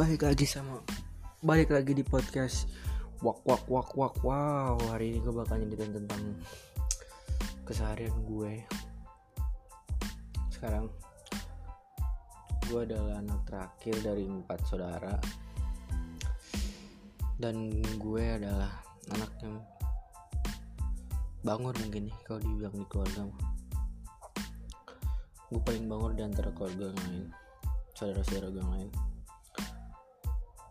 balik lagi sama balik lagi di podcast wak wak wak wak. Wow hari ini gue bakal nyeritain tentang keseharian gue. Sekarang gue adalah anak terakhir dari empat saudara. Dan gue adalah anak yang bangun mungkin nih kalau dibilang di keluarga gue paling bangun di antara keluarga yang lain saudara-saudara gue yang lain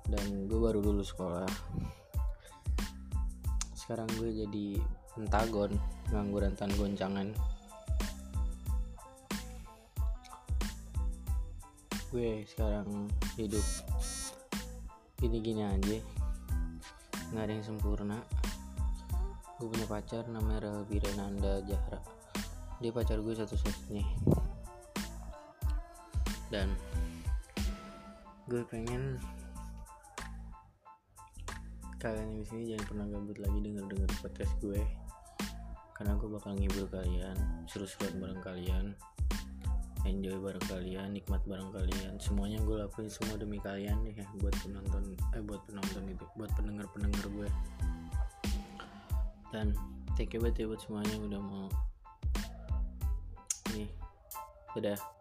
dan gue baru lulus sekolah. Sekarang gue jadi pentagon ngangguran tan goncangan. Gue sekarang hidup gini-gini aja. Nggak ada yang sempurna. Gue punya pacar namanya Relbi Renanda Jahra dia pacar gue satu-satunya. Dan gue pengen kalian di sini jangan pernah gabut lagi denger denger podcast gue. Karena gue bakal ngibur kalian seru-seruan bareng kalian enjoy bareng kalian nikmat bareng kalian. Semuanya gue lakuin semua demi kalian ya buat penonton eh buat penonton itu buat pendengar pendengar gue. Dan thank you banget ya buat semuanya udah mau nih udah